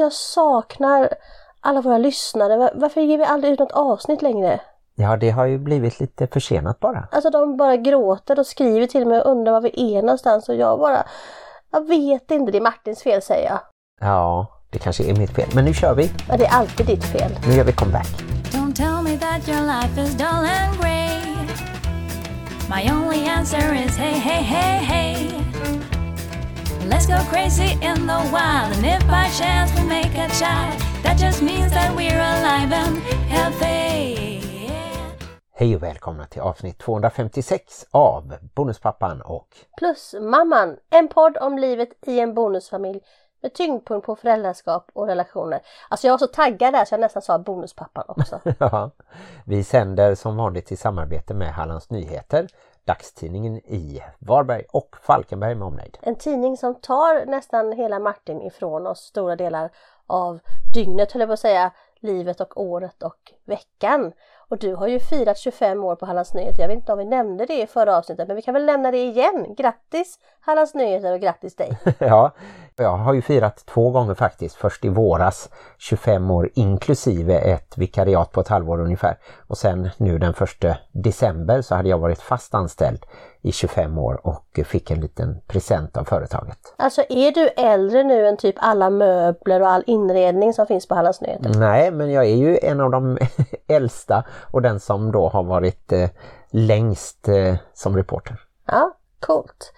Alltså jag saknar alla våra lyssnare. Var- Varför ger vi aldrig ut något avsnitt längre? Ja, det har ju blivit lite försenat bara. Alltså de bara gråter och skriver till mig och undrar var vi är någonstans och jag bara... Jag vet inte, det är Martins fel säger jag. Ja, det kanske är mitt fel. Men nu kör vi. Men det är alltid ditt fel. Nu gör vi comeback. Don't tell me that your life is dull and grey. My only answer is hey, hey, hey, hey. Let's go crazy in the wild, and if by chance we make a child, that just means that we're alive and healthy. Hej och välkomna till avsnitt 256 av Bonuspappan och Plus Mamman, en podd om livet i en bonusfamilj med tyngdpunkt på föräldraskap och relationer. Alltså jag var så taggad där så jag nästan sa bonuspappan också. Ja, vi sänder som vanligt i samarbete med Hallands Nyheter, dagstidningen i Varberg och Falkenberg med omnejd. En tidning som tar nästan hela Martin ifrån oss stora delar av dygnet, höll jag på att säga, livet och året och veckan. Och du har ju firat 25 år på Hallands Nyheter. Jag vet inte om vi nämnde det i förra avsnittet, men vi kan väl nämna det igen. Grattis Hallands Nyheter och grattis dig! Ja, jag har ju firat två gånger faktiskt. Först i våras 25 år inklusive ett vikariat på ett halvår ungefär. Och sen nu den första december så hade jag varit fast anställd i 25 år och fick en liten present av företaget. Alltså är du äldre nu än typ alla möbler och all inredning som finns på Hallands Nyheter? Nej, men jag är ju en av de äldsta och den som då har varit eh, längst eh, som reporter. Ja, coolt.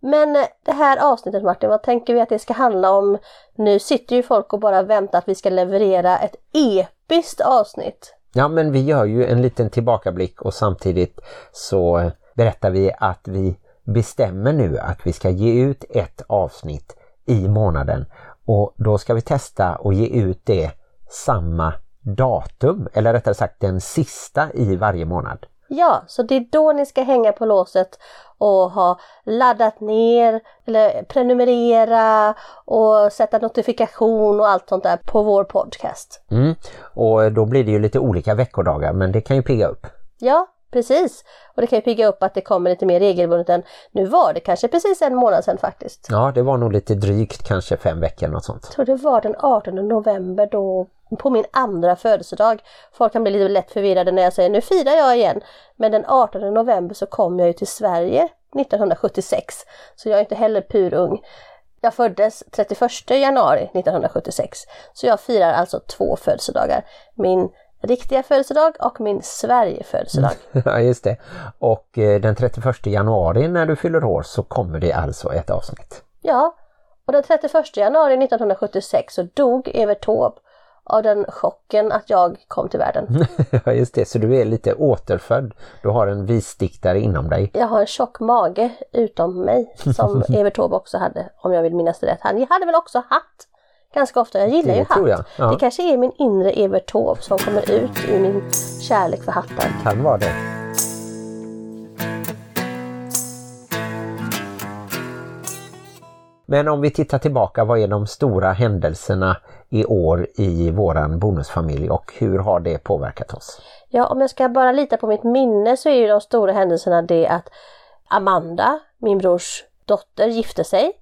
Men eh, det här avsnittet Martin, vad tänker vi att det ska handla om? Nu sitter ju folk och bara väntar att vi ska leverera ett episkt avsnitt. Ja, men vi gör ju en liten tillbakablick och samtidigt så eh, berättar vi att vi bestämmer nu att vi ska ge ut ett avsnitt i månaden och då ska vi testa och ge ut det samma datum eller rättare sagt den sista i varje månad. Ja, så det är då ni ska hänga på låset och ha laddat ner eller prenumerera och sätta notifikation och allt sånt där på vår podcast. Mm. Och då blir det ju lite olika veckodagar men det kan ju pigga upp. Ja, precis. Och det kan ju pigga upp att det kommer lite mer regelbundet än nu var det kanske precis en månad sedan faktiskt. Ja, det var nog lite drygt kanske fem veckor något sånt. Jag tror det var den 18 november då på min andra födelsedag. Folk kan bli lite lätt förvirrade när jag säger nu firar jag igen. Men den 18 november så kom jag ju till Sverige 1976. Så jag är inte heller purung. Jag föddes 31 januari 1976. Så jag firar alltså två födelsedagar. Min riktiga födelsedag och min Sverigefödelsedag. Ja, just det. Och eh, den 31 januari när du fyller år så kommer det alltså ett avsnitt. Ja, och den 31 januari 1976 så dog Evert Taube av den chocken att jag kom till världen. Ja, just det. Så du är lite återfödd. Du har en visdiktare inom dig. Jag har en tjock mage utom mig som Evert Taube också hade om jag vill minnas det rätt. Han hade väl också hatt ganska ofta. Jag gillar Det ju hatt. ja. Det kanske är min inre Evert Taube som kommer ut ur min kärlek för hattar. Kan vara det. Men om vi tittar tillbaka, vad är de stora händelserna i år i våran bonusfamilj och hur har det påverkat oss? Ja, om jag ska bara lita på mitt minne så är ju de stora händelserna det att Amanda, min brors dotter, gifte sig.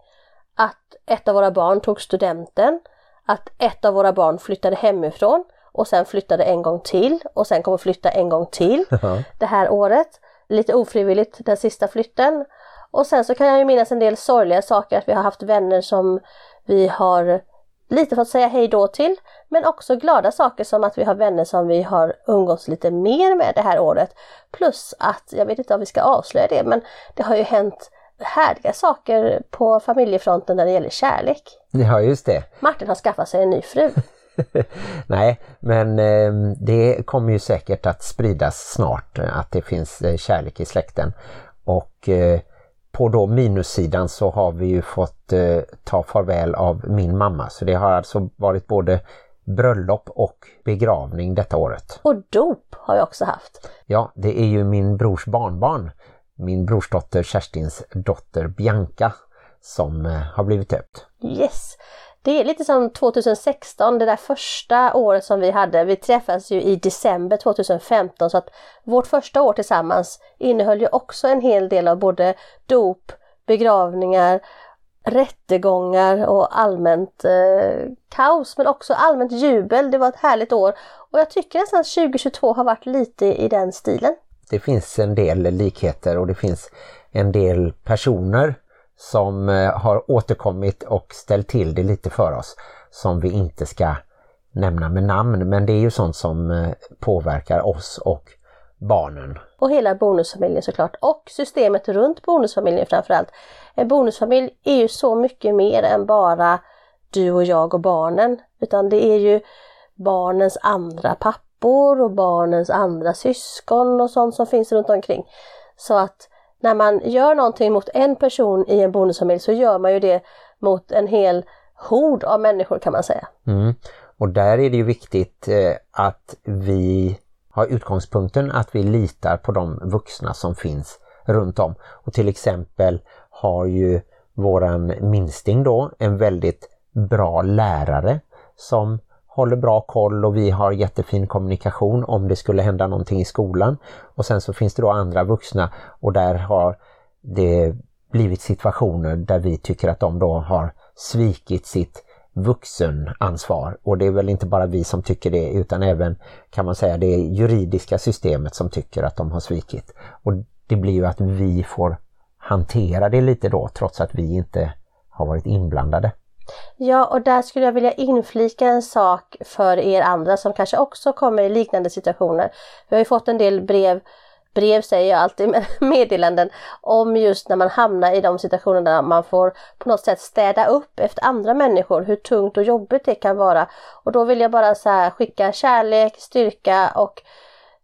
Att ett av våra barn tog studenten. Att ett av våra barn flyttade hemifrån och sen flyttade en gång till och sen kommer flytta en gång till det här året. Lite ofrivilligt den sista flytten. Och sen så kan jag ju minnas en del sorgliga saker, att vi har haft vänner som vi har lite fått säga hej då till. Men också glada saker som att vi har vänner som vi har umgåtts lite mer med det här året. Plus att, jag vet inte om vi ska avslöja det, men det har ju hänt härliga saker på familjefronten när det gäller kärlek. Ja, just det. Martin har skaffat sig en ny fru. Nej, men eh, det kommer ju säkert att spridas snart eh, att det finns eh, kärlek i släkten. Och eh, på då minussidan så har vi ju fått eh, ta farväl av min mamma. Så det har alltså varit både bröllop och begravning detta året. Och dop har jag också haft. Ja, det är ju min brors barnbarn, min brorsdotter Kerstins dotter Bianca som eh, har blivit döpt. Yes! Det är lite som 2016, det där första året som vi hade. Vi träffades ju i december 2015 så att vårt första år tillsammans innehöll ju också en hel del av både dop, begravningar rättegångar och allmänt eh, kaos men också allmänt jubel. Det var ett härligt år och jag tycker nästan att 2022 har varit lite i den stilen. Det finns en del likheter och det finns en del personer som eh, har återkommit och ställt till det lite för oss som vi inte ska nämna med namn men det är ju sånt som eh, påverkar oss och barnen. Och hela bonusfamiljen såklart och systemet runt bonusfamiljen framförallt. En bonusfamilj är ju så mycket mer än bara du och jag och barnen utan det är ju barnens andra pappor och barnens andra syskon och sånt som finns runt omkring. Så att när man gör någonting mot en person i en bonusfamilj så gör man ju det mot en hel hord av människor kan man säga. Mm. Och där är det ju viktigt eh, att vi har utgångspunkten att vi litar på de vuxna som finns runt om. Och till exempel har ju våran minsting då en väldigt bra lärare som håller bra koll och vi har jättefin kommunikation om det skulle hända någonting i skolan. Och sen så finns det då andra vuxna och där har det blivit situationer där vi tycker att de då har svikit sitt vuxenansvar och det är väl inte bara vi som tycker det utan även kan man säga det juridiska systemet som tycker att de har svikit. Och det blir ju att vi får hantera det lite då trots att vi inte har varit inblandade. Ja, och där skulle jag vilja inflika en sak för er andra som kanske också kommer i liknande situationer. Vi har ju fått en del brev brev säger jag alltid, men meddelanden om just när man hamnar i de situationerna där man får på något sätt städa upp efter andra människor, hur tungt och jobbigt det kan vara. Och då vill jag bara så skicka kärlek, styrka och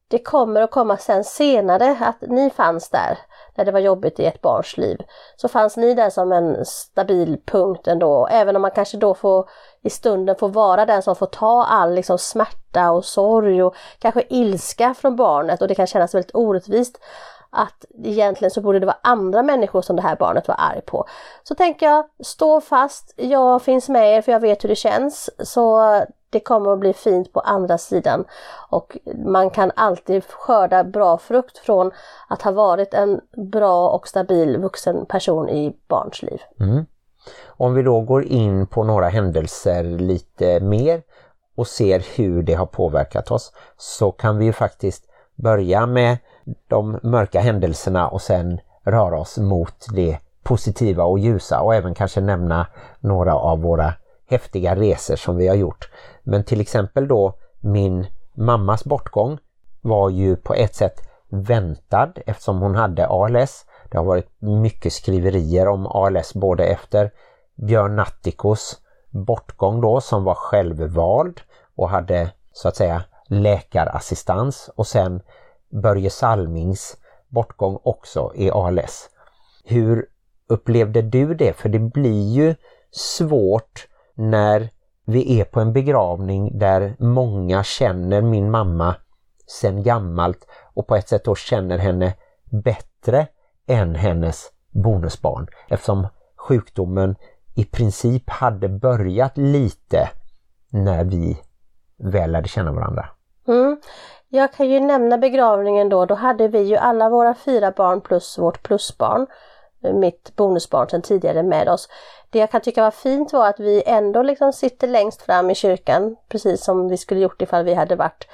det kommer att komma sen senare att ni fanns där när det var jobbigt i ett barns liv. Så fanns ni där som en stabil punkt ändå, även om man kanske då får i stunden får vara den som får ta all liksom, smärta och sorg och kanske ilska från barnet och det kan kännas väldigt orättvist att egentligen så borde det vara andra människor som det här barnet var arg på. Så tänker jag, stå fast, jag finns med er för jag vet hur det känns. Så det kommer att bli fint på andra sidan och man kan alltid skörda bra frukt från att ha varit en bra och stabil vuxen person i barns liv. Mm. Om vi då går in på några händelser lite mer och ser hur det har påverkat oss så kan vi ju faktiskt börja med de mörka händelserna och sen röra oss mot det positiva och ljusa och även kanske nämna några av våra häftiga resor som vi har gjort. Men till exempel då min mammas bortgång var ju på ett sätt väntad eftersom hon hade ALS. Det har varit mycket skriverier om ALS både efter Björn Natthikos bortgång då som var självvald och hade så att säga läkarassistans och sen Börje Salmings bortgång också i ALS. Hur upplevde du det? För det blir ju svårt när vi är på en begravning där många känner min mamma sen gammalt och på ett sätt då känner henne bättre än hennes bonusbarn eftersom sjukdomen i princip hade börjat lite när vi väl lärde känna varandra. Mm. Jag kan ju nämna begravningen då, då hade vi ju alla våra fyra barn plus vårt plusbarn, mitt bonusbarn sedan tidigare med oss. Det jag kan tycka var fint var att vi ändå liksom sitter längst fram i kyrkan, precis som vi skulle gjort ifall vi hade varit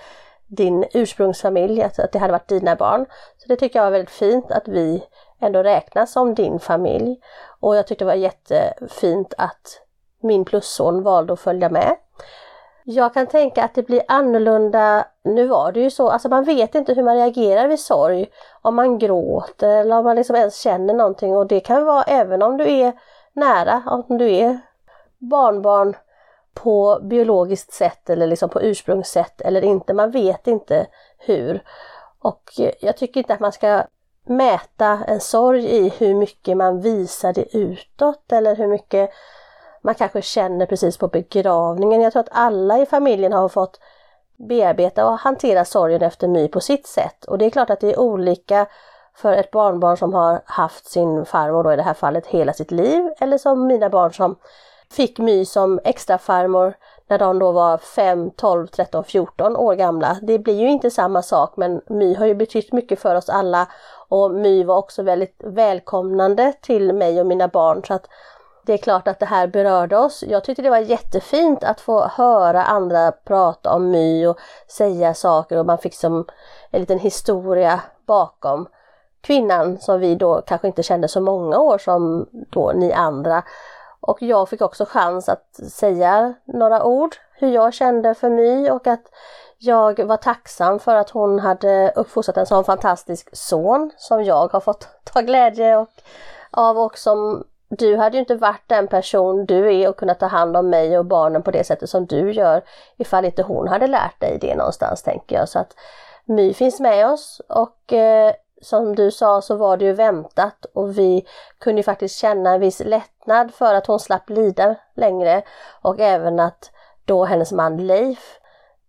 din ursprungsfamilj, att det hade varit dina barn. Så det tycker jag var väldigt fint att vi ändå räknas som din familj. Och jag tyckte det var jättefint att min plusson valde att följa med. Jag kan tänka att det blir annorlunda, nu var det ju så, alltså man vet inte hur man reagerar vid sorg. Om man gråter eller om man liksom ens känner någonting och det kan vara även om du är nära, om du är barnbarn på biologiskt sätt eller liksom på ursprungssätt eller inte. Man vet inte hur. Och jag tycker inte att man ska mäta en sorg i hur mycket man visar det utåt eller hur mycket man kanske känner precis på begravningen. Jag tror att alla i familjen har fått bearbeta och hantera sorgen efter My på sitt sätt. Och det är klart att det är olika för ett barnbarn som har haft sin farmor då i det här fallet hela sitt liv eller som mina barn som fick My som extra farmor när de då var 5, 12, 13, 14 år gamla. Det blir ju inte samma sak men My har ju betytt mycket för oss alla och My var också väldigt välkomnande till mig och mina barn så att det är klart att det här berörde oss. Jag tyckte det var jättefint att få höra andra prata om My och säga saker och man fick som en liten historia bakom kvinnan som vi då kanske inte kände så många år som då ni andra. Och jag fick också chans att säga några ord hur jag kände för My och att jag var tacksam för att hon hade uppfostrat en sån fantastisk son som jag har fått ta glädje och, av och som du hade ju inte varit den person du är och kunnat ta hand om mig och barnen på det sättet som du gör ifall inte hon hade lärt dig det någonstans tänker jag. Så att My finns med oss och eh, som du sa så var det ju väntat och vi kunde faktiskt känna en viss lättnad för att hon slapp lida längre och även att då hennes man Leif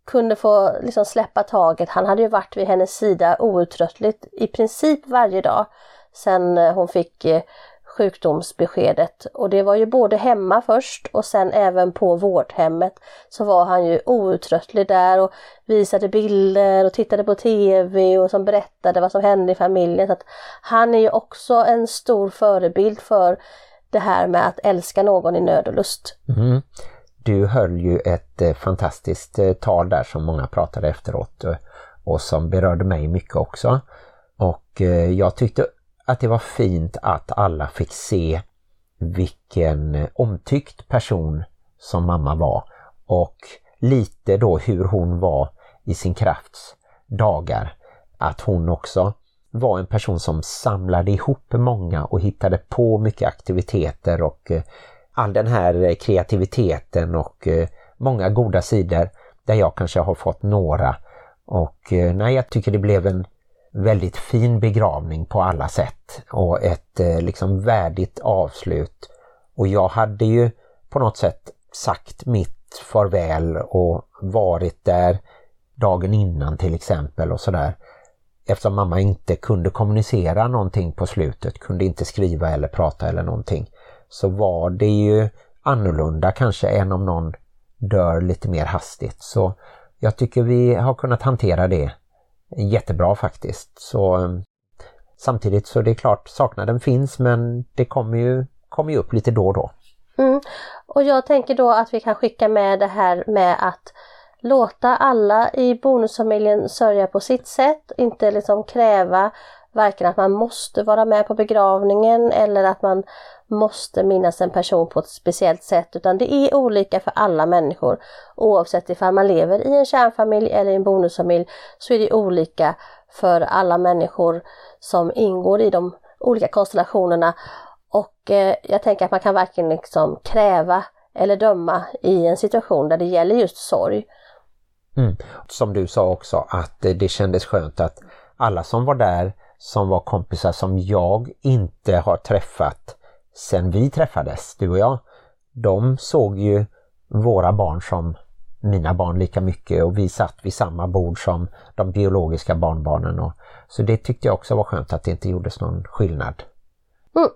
kunde få liksom släppa taget. Han hade ju varit vid hennes sida outtröttligt i princip varje dag sen eh, hon fick eh, sjukdomsbeskedet och det var ju både hemma först och sen även på vårdhemmet så var han ju outtröttlig där och visade bilder och tittade på TV och som berättade vad som hände i familjen. Så att han är ju också en stor förebild för det här med att älska någon i nöd och lust. Mm. Du höll ju ett eh, fantastiskt eh, tal där som många pratade efteråt eh, och som berörde mig mycket också. Och jag tyckte att det var fint att alla fick se vilken omtyckt person som mamma var och lite då hur hon var i sin krafts dagar. Att hon också var en person som samlade ihop många och hittade på mycket aktiviteter och eh, all den här kreativiteten och eh, många goda sidor där jag kanske har fått några. Och eh, nej, jag tycker det blev en väldigt fin begravning på alla sätt och ett eh, liksom värdigt avslut. Och jag hade ju på något sätt sagt mitt farväl och varit där dagen innan till exempel och sådär. Eftersom mamma inte kunde kommunicera någonting på slutet, kunde inte skriva eller prata eller någonting, så var det ju annorlunda kanske än om någon dör lite mer hastigt. Så jag tycker vi har kunnat hantera det jättebra faktiskt. Så eh, Samtidigt så det är klart saknaden finns men det kommer ju, kommer ju upp lite då och då. Mm. Och jag tänker då att vi kan skicka med det här med att låta alla i bonusfamiljen sörja på sitt sätt, inte liksom kräva varken att man måste vara med på begravningen eller att man måste minnas en person på ett speciellt sätt utan det är olika för alla människor. Oavsett ifall man lever i en kärnfamilj eller i en bonusfamilj så är det olika för alla människor som ingår i de olika konstellationerna. Och eh, jag tänker att man kan varken liksom kräva eller döma i en situation där det gäller just sorg. Mm. Som du sa också att det kändes skönt att alla som var där som var kompisar som jag inte har träffat sen vi träffades, du och jag, de såg ju våra barn som mina barn lika mycket och vi satt vid samma bord som de biologiska barnbarnen. Och, så det tyckte jag också var skönt att det inte gjordes någon skillnad. Mm.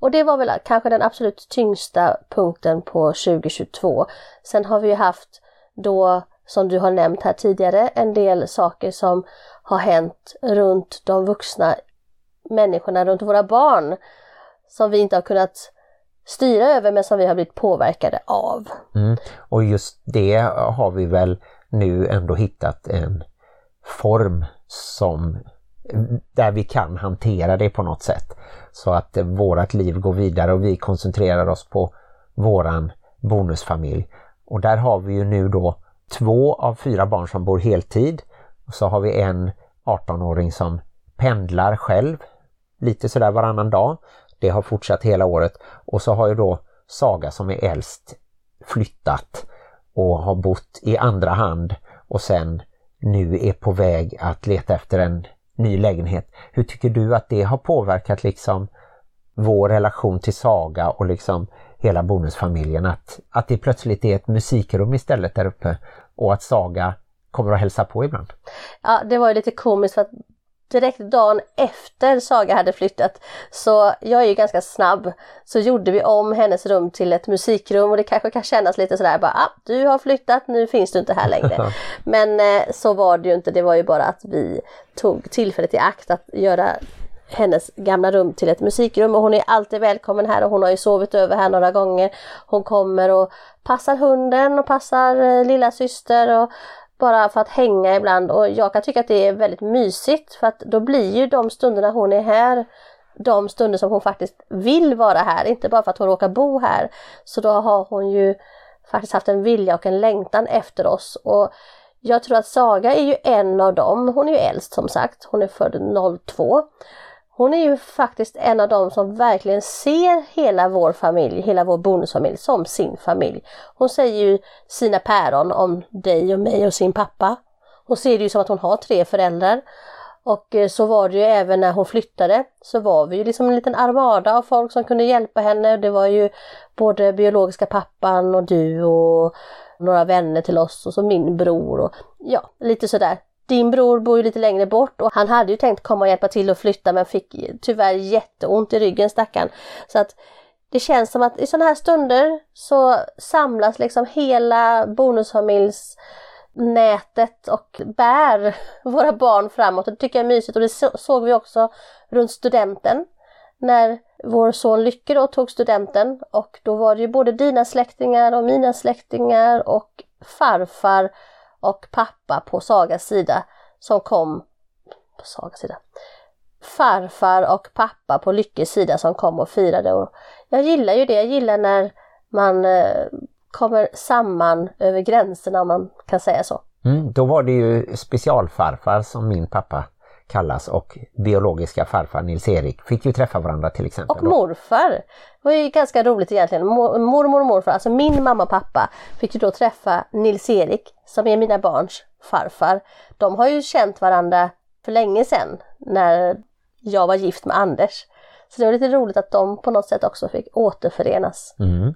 Och det var väl kanske den absolut tyngsta punkten på 2022. Sen har vi haft då, som du har nämnt här tidigare, en del saker som har hänt runt de vuxna människorna, runt våra barn som vi inte har kunnat styra över men som vi har blivit påverkade av. Mm. Och just det har vi väl nu ändå hittat en form som där vi kan hantera det på något sätt. Så att vårat liv går vidare och vi koncentrerar oss på våran bonusfamilj. Och där har vi ju nu då två av fyra barn som bor heltid. Och så har vi en 18-åring som pendlar själv lite sådär varannan dag. Det har fortsatt hela året och så har ju då Saga som är äldst flyttat och har bott i andra hand och sen nu är på väg att leta efter en ny lägenhet. Hur tycker du att det har påverkat liksom vår relation till Saga och liksom hela bonusfamiljen att, att det plötsligt är ett musikrum istället där uppe och att Saga kommer att hälsa på ibland? Ja, det var ju lite komiskt för att direkt dagen efter Saga hade flyttat, så jag är ju ganska snabb, så gjorde vi om hennes rum till ett musikrum och det kanske kan kännas lite sådär bara, ah, du har flyttat, nu finns du inte här längre. Men eh, så var det ju inte, det var ju bara att vi tog tillfället i akt att göra hennes gamla rum till ett musikrum och hon är alltid välkommen här och hon har ju sovit över här några gånger. Hon kommer och passar hunden och passar eh, lilla syster och bara för att hänga ibland och jag kan tycka att det är väldigt mysigt för att då blir ju de stunderna hon är här de stunder som hon faktiskt vill vara här, inte bara för att hon råkar bo här. Så då har hon ju faktiskt haft en vilja och en längtan efter oss och jag tror att Saga är ju en av dem, hon är ju äldst som sagt, hon är född 02. Hon är ju faktiskt en av dem som verkligen ser hela vår familj, hela vår bonusfamilj som sin familj. Hon säger ju sina päron om dig och mig och sin pappa. Hon ser det ju som att hon har tre föräldrar. Och eh, så var det ju även när hon flyttade så var vi ju liksom en liten armada av folk som kunde hjälpa henne. Det var ju både biologiska pappan och du och några vänner till oss och så min bror och ja, lite sådär. Din bror bor ju lite längre bort och han hade ju tänkt komma och hjälpa till att flytta men fick tyvärr jätteont i ryggen stackarn. Så att det känns som att i sådana här stunder så samlas liksom hela bonusfamiljs nätet och bär våra barn framåt. Det tycker jag är mysigt och det såg vi också runt studenten när vår son Lycke då tog studenten och då var det ju både dina släktingar och mina släktingar och farfar och pappa på Sagas sida som kom på Sagas sida. Farfar och pappa på Lyckes sida som kom och firade och jag gillar ju det, jag gillar när man eh, kommer samman över gränserna om man kan säga så. Mm, då var det ju specialfarfar som min pappa kallas och biologiska farfar Nils-Erik fick ju träffa varandra till exempel. Och morfar! Det var ju ganska roligt egentligen. Mormor och morfar, alltså min mamma och pappa fick ju då träffa Nils-Erik som är mina barns farfar. De har ju känt varandra för länge sedan när jag var gift med Anders. Så det var lite roligt att de på något sätt också fick återförenas. Mm.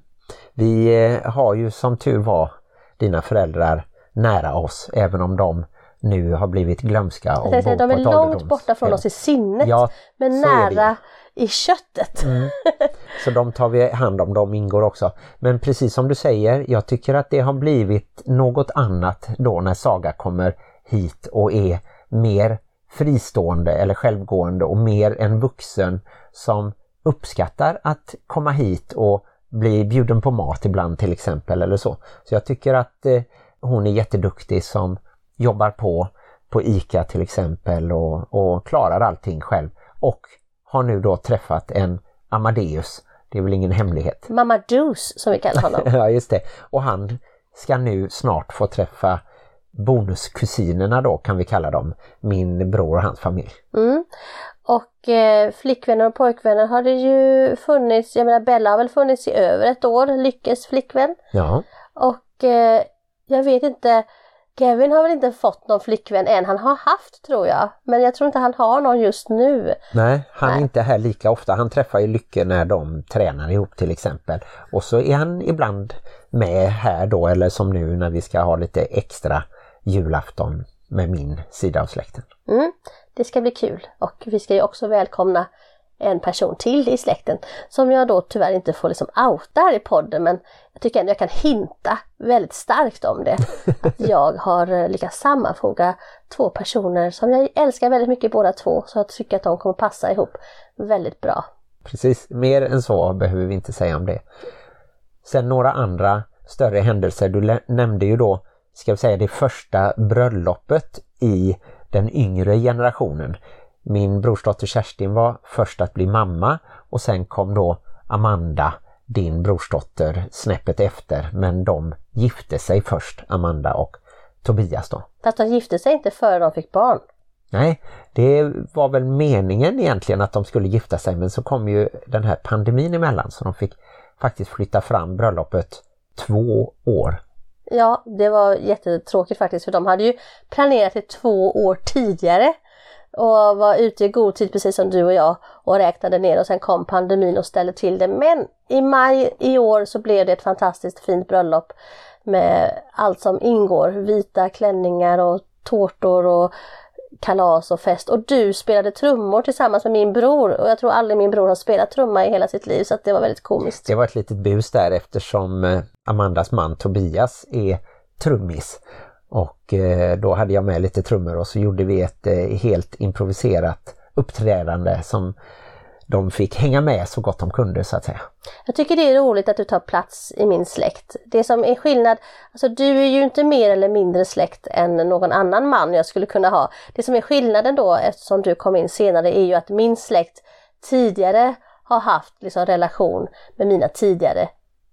Vi eh, har ju som tur var dina föräldrar nära oss även om de nu har blivit glömska. Och säga, de är långt borta från oss i sinnet ja, men nära i köttet. Mm. Så de tar vi hand om, de ingår också. Men precis som du säger, jag tycker att det har blivit något annat då när Saga kommer hit och är mer fristående eller självgående och mer en vuxen som uppskattar att komma hit och bli bjuden på mat ibland till exempel eller så. Så jag tycker att eh, hon är jätteduktig som jobbar på på ICA till exempel och, och klarar allting själv. Och har nu då träffat en Amadeus. Det är väl ingen hemlighet. Mamma Dus som vi kallar honom. ja just det. Och han ska nu snart få träffa bonuskusinerna då kan vi kalla dem. Min bror och hans familj. Mm. Och eh, flickvänner och pojkvänner har det ju funnits, jag menar Bella har väl funnits i över ett år, Lyckes flickvän. Ja. Och eh, jag vet inte, Kevin har väl inte fått någon flickvän än, han har haft tror jag. Men jag tror inte han har någon just nu. Nej, han Nej. är inte här lika ofta. Han träffar ju Lycke när de tränar ihop till exempel. Och så är han ibland med här då, eller som nu när vi ska ha lite extra julafton med min sida av släkten. Mm, det ska bli kul och vi ska ju också välkomna en person till i släkten som jag då tyvärr inte får liksom outa här i podden men jag tycker ändå jag kan hinta väldigt starkt om det. Att jag har eh, lyckats sammanfoga två personer som jag älskar väldigt mycket båda två så jag tycker att de kommer passa ihop väldigt bra. Precis, mer än så behöver vi inte säga om det. Sen några andra större händelser. Du nämnde ju då, ska vi säga det första bröllopet i den yngre generationen. Min brorsdotter Kerstin var först att bli mamma och sen kom då Amanda, din brorsdotter, snäppet efter. Men de gifte sig först, Amanda och Tobias då. Fast de gifte sig inte före de fick barn. Nej, det var väl meningen egentligen att de skulle gifta sig men så kom ju den här pandemin emellan så de fick faktiskt flytta fram bröllopet två år. Ja, det var jättetråkigt faktiskt för de hade ju planerat det två år tidigare och var ute i god tid precis som du och jag och räknade ner och sen kom pandemin och ställde till det. Men i maj i år så blev det ett fantastiskt fint bröllop med allt som ingår. Vita klänningar och tårtor och kalas och fest. Och du spelade trummor tillsammans med min bror och jag tror aldrig min bror har spelat trumma i hela sitt liv så det var väldigt komiskt. Det var ett litet bus där eftersom eh, Amandas man Tobias är trummis och eh, då hade jag med lite trummor och så gjorde vi ett eh, helt improviserat uppträdande som de fick hänga med så gott de kunde så att säga. Jag tycker det är roligt att du tar plats i min släkt. Det som är skillnad, alltså du är ju inte mer eller mindre släkt än någon annan man jag skulle kunna ha. Det som är skillnaden då eftersom du kom in senare är ju att min släkt tidigare har haft liksom relation med mina tidigare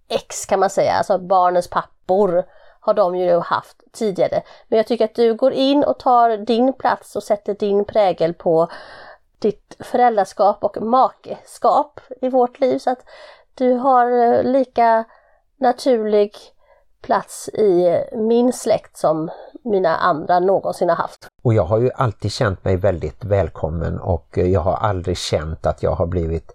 ex kan man säga, alltså barnens pappor har de ju haft tidigare. Men jag tycker att du går in och tar din plats och sätter din prägel på ditt föräldraskap och makeskap i vårt liv så att du har eh, lika naturlig plats i eh, min släkt som mina andra någonsin har haft. Och jag har ju alltid känt mig väldigt välkommen och eh, jag har aldrig känt att jag har blivit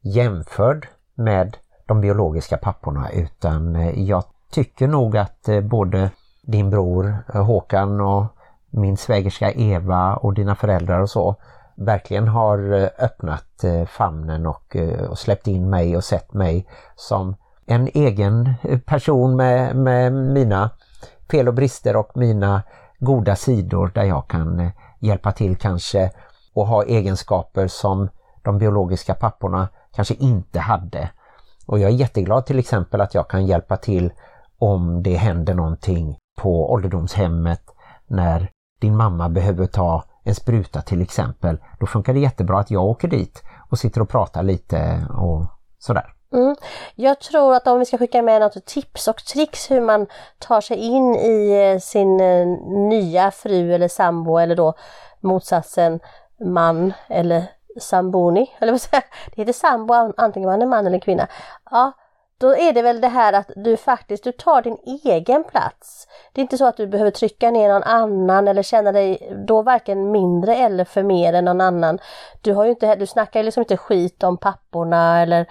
jämförd med de biologiska papporna utan jag tycker nog att eh, både din bror eh, Håkan och min svägerska Eva och dina föräldrar och så verkligen har eh, öppnat famnen och, och släppt in mig och sett mig som en egen person med, med mina fel och brister och mina goda sidor där jag kan hjälpa till kanske och ha egenskaper som de biologiska papporna kanske inte hade. Och jag är jätteglad till exempel att jag kan hjälpa till om det händer någonting på ålderdomshemmet när din mamma behöver ta en spruta till exempel, då funkar det jättebra att jag åker dit och sitter och pratar lite och sådär. Mm. Jag tror att om vi ska skicka med något tips och tricks hur man tar sig in i eh, sin eh, nya fru eller sambo eller då motsatsen man eller samboni, eller vad säger Det heter sambo antingen man är man eller kvinna. Ja, då är det väl det här att du faktiskt du tar din egen plats. Det är inte så att du behöver trycka ner någon annan eller känna dig då varken mindre eller för mer än någon annan. Du, har ju inte, du snackar liksom inte skit om papporna eller,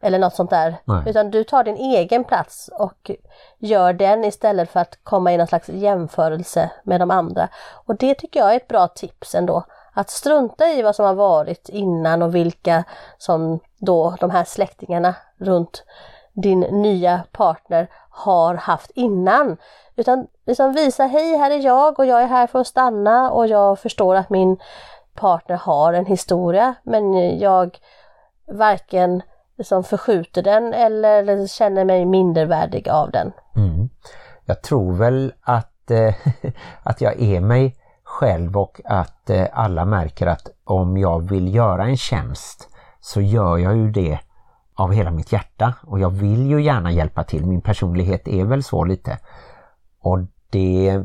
eller något sånt där. Nej. Utan du tar din egen plats och gör den istället för att komma i någon slags jämförelse med de andra. Och det tycker jag är ett bra tips ändå. Att strunta i vad som har varit innan och vilka som då de här släktingarna runt din nya partner har haft innan. Utan liksom visa hej, här är jag och jag är här för att stanna och jag förstår att min partner har en historia men jag varken liksom förskjuter den eller känner mig mindervärdig av den. Mm. Jag tror väl att, eh, att jag är mig själv och att eh, alla märker att om jag vill göra en tjänst så gör jag ju det av hela mitt hjärta och jag vill ju gärna hjälpa till. Min personlighet är väl så lite. Och det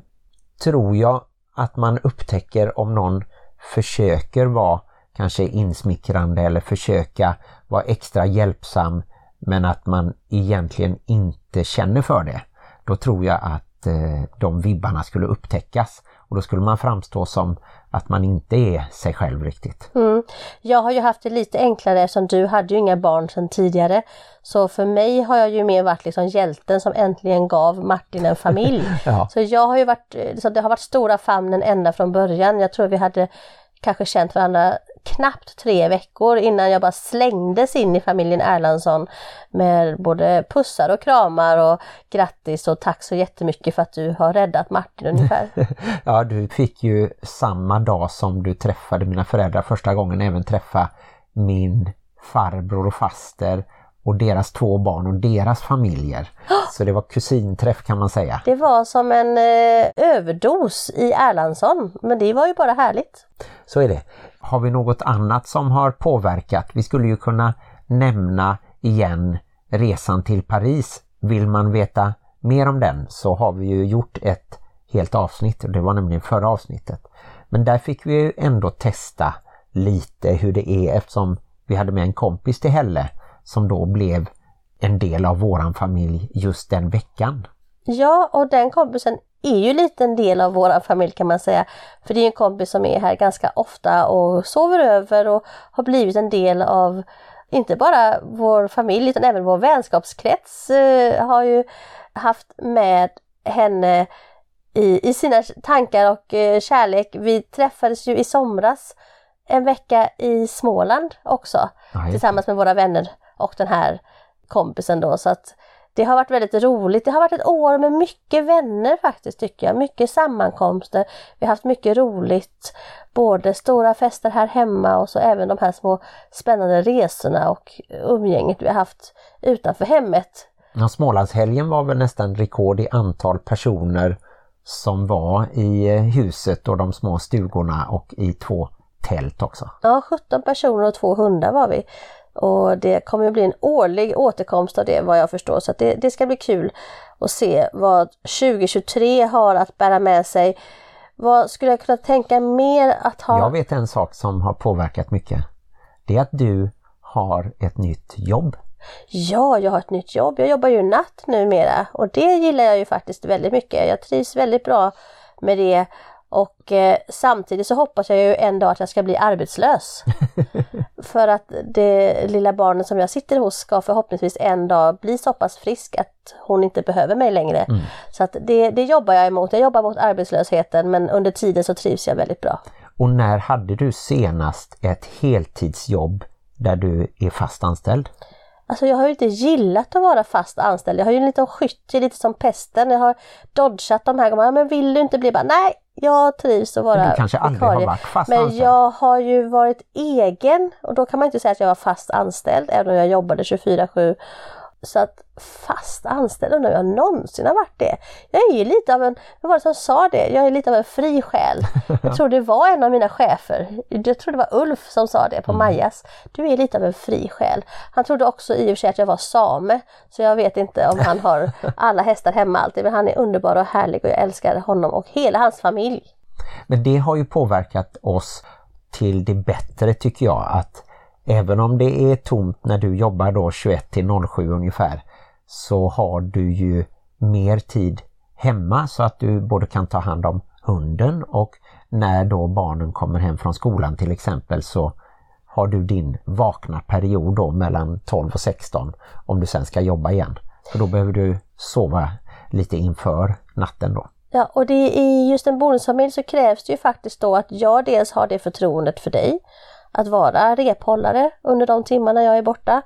tror jag att man upptäcker om någon försöker vara kanske insmickrande eller försöka vara extra hjälpsam men att man egentligen inte känner för det. Då tror jag att eh, de vibbarna skulle upptäckas och då skulle man framstå som att man inte är sig själv riktigt. Mm. Jag har ju haft det lite enklare eftersom du hade ju inga barn sedan tidigare. Så för mig har jag ju mer varit liksom hjälten som äntligen gav Martin en familj. ja. Så jag har ju varit, så det har varit stora famnen ända från början. Jag tror vi hade kanske känt varandra knappt tre veckor innan jag bara slängdes in i familjen Erlandsson med både pussar och kramar och grattis och tack så jättemycket för att du har räddat Martin ungefär. ja, du fick ju samma dag som du träffade mina föräldrar första gången även träffa min farbror och faster och deras två barn och deras familjer. Så det var kusinträff kan man säga. Det var som en eh, överdos i Erlandsson, men det var ju bara härligt. Så är det. Har vi något annat som har påverkat? Vi skulle ju kunna nämna igen resan till Paris. Vill man veta mer om den så har vi ju gjort ett helt avsnitt och det var nämligen förra avsnittet. Men där fick vi ju ändå testa lite hur det är eftersom vi hade med en kompis till Helle som då blev en del av våran familj just den veckan. Ja, och den kompisen är ju lite en del av våran familj kan man säga. För det är en kompis som är här ganska ofta och sover över och har blivit en del av inte bara vår familj utan även vår vänskapskrets eh, har ju haft med henne i, i sina tankar och eh, kärlek. Vi träffades ju i somras en vecka i Småland också Aj. tillsammans med våra vänner och den här kompisen då så att det har varit väldigt roligt. Det har varit ett år med mycket vänner faktiskt tycker jag. Mycket sammankomster. Vi har haft mycket roligt. Både stora fester här hemma och så även de här små spännande resorna och umgänget vi har haft utanför hemmet. Ja, Smålandshelgen var väl nästan rekord i antal personer som var i eh, huset och de små stugorna och i två tält också. Ja, 17 personer och två hundar var vi. Och det kommer att bli en årlig återkomst av det vad jag förstår så det, det ska bli kul att se vad 2023 har att bära med sig. Vad skulle jag kunna tänka mer att ha? Jag vet en sak som har påverkat mycket. Det är att du har ett nytt jobb. Ja, jag har ett nytt jobb. Jag jobbar ju natt numera och det gillar jag ju faktiskt väldigt mycket. Jag trivs väldigt bra med det och eh, samtidigt så hoppas jag ju en dag att jag ska bli arbetslös. För att det lilla barnet som jag sitter hos ska förhoppningsvis en dag bli så pass frisk att hon inte behöver mig längre. Mm. Så att det, det jobbar jag emot. Jag jobbar mot arbetslösheten men under tiden så trivs jag väldigt bra. Och när hade du senast ett heltidsjobb där du är fast anställd? Alltså jag har ju inte gillat att vara fast anställd. Jag har ju en liten skytt, lite som pesten. Jag har dodgat de här gångerna. Men vill du inte bli bara, nej jag trivs att vara men du kanske aldrig har varit fast Men anställd. jag har ju varit egen och då kan man inte säga att jag var fast anställd även om jag jobbade 24-7 så att fast anställd, undrar jag någonsin har varit det. Jag är ju lite av en, vad var det som sa det? Jag är lite av en fri själ. Jag tror det var en av mina chefer, jag tror det var Ulf som sa det på mm. Majas. Du är lite av en fri själ. Han trodde också i och för sig att jag var same, så jag vet inte om han har alla hästar hemma alltid, men han är underbar och härlig och jag älskar honom och hela hans familj. Men det har ju påverkat oss till det bättre tycker jag att Även om det är tomt när du jobbar då 21 till 07 ungefär så har du ju mer tid hemma så att du både kan ta hand om hunden och när då barnen kommer hem från skolan till exempel så har du din vakna period då mellan 12 och 16 om du sen ska jobba igen. För då behöver du sova lite inför natten då. Ja, och det, i just en bonusfamilj så krävs det ju faktiskt då att jag dels har det förtroendet för dig att vara rephållare under de timmarna jag är borta.